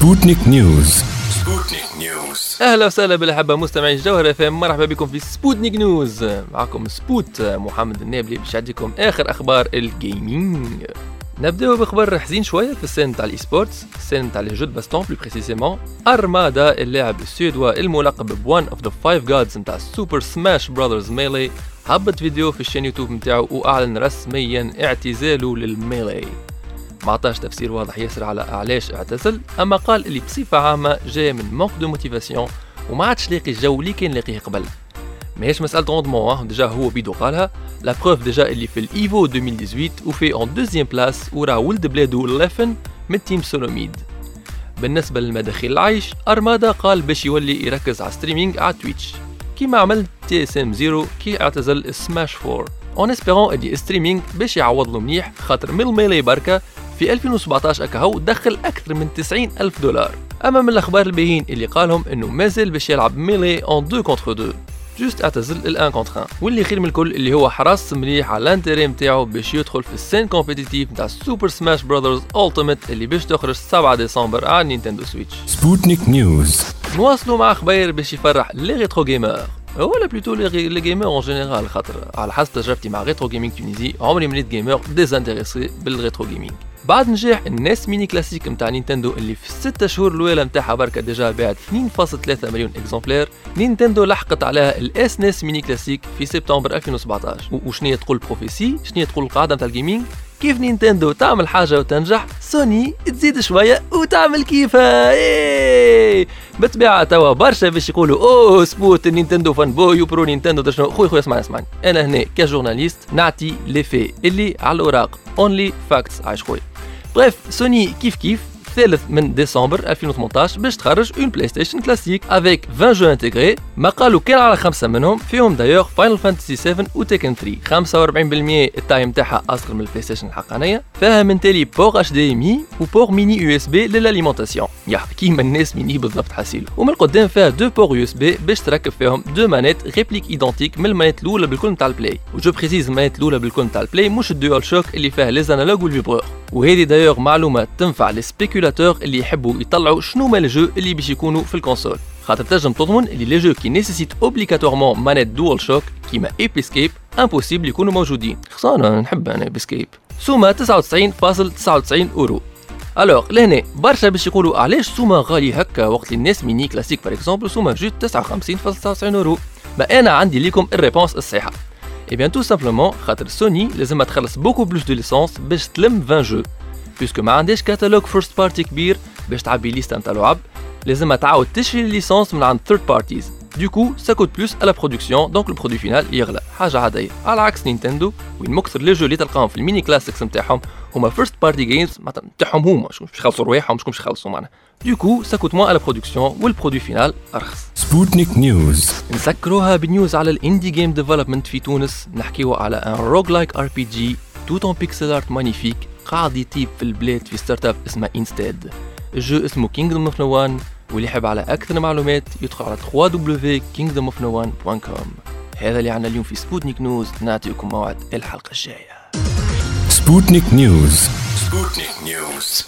سبوتنيك نيوز سبوتنيك نيوز أهلا وسهلا بالأحبة مستمعي الجوهرة إف مرحبا بكم في سبوتنيك نيوز معكم سبوت محمد النابلي باش يعطيكم آخر أخبار ال gaming نبداو بخبر حزين شوية في ال scène تاع ال e-sports ال scène تاع les jeux baston plus précisément ارمادا اللاعب السويدي الملقب ب one of the five gods نتاع Super Smash Brothers Melee هبط فيديو في ال chaîne YouTube نتاعو وأعلن رسميا اعتزاله لل Melee ما عطاش تفسير واضح ياسر على علاش اعتزل أما قال اللي بصفة عامة جاي من manque de motivation وما عادش لاقي الجو اللي كان لاقيه قبل. ماهيش مسألة rendement déjà هو بيدو قالها. la preuve déjà اللي في ال Evo 2018 وفي en deuxième place ورا ولد بلادو Leffen من Team SoloMid بالنسبة للمداخيل العيش أرمادا قال باش يولي يركز على streaming على Twitch كيما عمل TSM ZeRo كي اعتزل سماش 4 en espérant اللي streaming باش يعوض له مليح خاطر من ال Melee بركة في 2017 أكاهو دخل أكثر من 90 ألف دولار. اما من الأخبار الباهين اللي قالهم إنه مازال باش يلعب Melee en 2 contre 2 juste اعتزل ال un contre 1 واللي خير من الكل اللي هو حرص مليح على ال entrée نتاعو باش يدخل في ال scène compétitive نتاع Super Smash Brothers Ultimate اللي باش تخرج 7 ديسمبر على Nintendo Switch سبوتنيك نيوز نواصلوا مع خباير باش يفرح les retro gamers ولا plutôt les gamers en général خاطر على حسب تجربتي مع retro gaming tunisien عمري ما gamer désintéressé بال retro gaming بعد نجاح ال NES Mini Classic نتاع Nintendo اللي في الستة شهور الاولى نتاعها بركة déjà باعت 2.3 مليون exemplaires Nintendo لحقت عليها ال SNES Mini Classic في سبتمبر 2017 وشنية تقول بروفيسي؟ شنية تقول القاعدة نتاع ال gaming كيف Nintendo تعمل حاجة وتنجح؟ سوني تزيد شوية وتعمل كيفها إيه! بالطبيعة توا برشا باش يقولوا أوه سبوت Nintendo fanboy و pro Nintendo شنو خويا خويا اسمعني اسمعني. أنا هنا ك journaliste نعطي les faits اللي على الأوراق. only facts عايش خويا bref Sony كيف كيف الثالث من ديسمبر 2018 باش تخرج une PlayStation Classic avec 20 jeux intégrés ما قالوا كان على خمسة منهم فيهم d'ailleurs Final Fantasy 7 و Tekken 3 45% ال taille تاعها أصغر من ال PlayStation الحقانية فيها من تالي port HDMI و port mini USB لل alimentation يا كيما ال NES Mini بالضبط حاسيلو ومن القدام فيها deux ports USB باش تركب فيهم deux manettes répliques identiques من ال manette الأولى بالكل نتاع ال Play و je précise ال manette الأولى بالكل نتاع ال Play مش ال DualShock اللي فيها les analogues و ال vibreur وهذه دايوغ معلومة تنفع لل spéculateurs اللي يحبوا يطلعوا شنو ما ال jeux اللي باش يكونوا في ال console. خاطر تنجم تضمن اللي les jeux qui nécessitent obligatoirement manette DualShock كيما Ape Escape impossible يكونوا موجودين. خساره نحب أنا Ape Escape سوما 99.99 أورو. alors لهنا برشا باش يقولوا علاش سوما غالي هكا وقت ال NES Mini Classic par exemple سوما juste 59.99 أورو. ما أنا عندي ليكم ال réponse الصحيحة. Eh bien tout simplement خاطر سوني لازم تخلص beaucoup plus de licences باش تلم 20 jeux puisque ما عندهاش catalogue first party كبير باش تعبي liste نتاع لعب لازم تعاود تشري ال licence من عند third parties du coup ça coûte plus على production donc ال produit final يغلى حاجة عاديه على عكس Nintendo وين مكثر les jeux اللي تلقاهم في ال mini classics نتاعهم هما first party games معناتها نتاعهم هما شكون باش يخلصوا رواحهم شكون باش يخلصوا معناها du coup ça coûte moins على production وال produit final ارخص Sputnik News نسكروها ب news على ال indie game development في تونس نحكيو على un roguelike RPG tout en pixel art magnifique قاعد يطيب في البلاد في startup اسمها انستاد ال jeu اسمه Kingdom of No One واللي يحب على أكثر معلومات يدخل على www.kingdomofno1.com هذا اللي عنا اليوم في Sputnik News نعطيكم موعد الحلقة الجاية. Sputnik News. Sputnik News.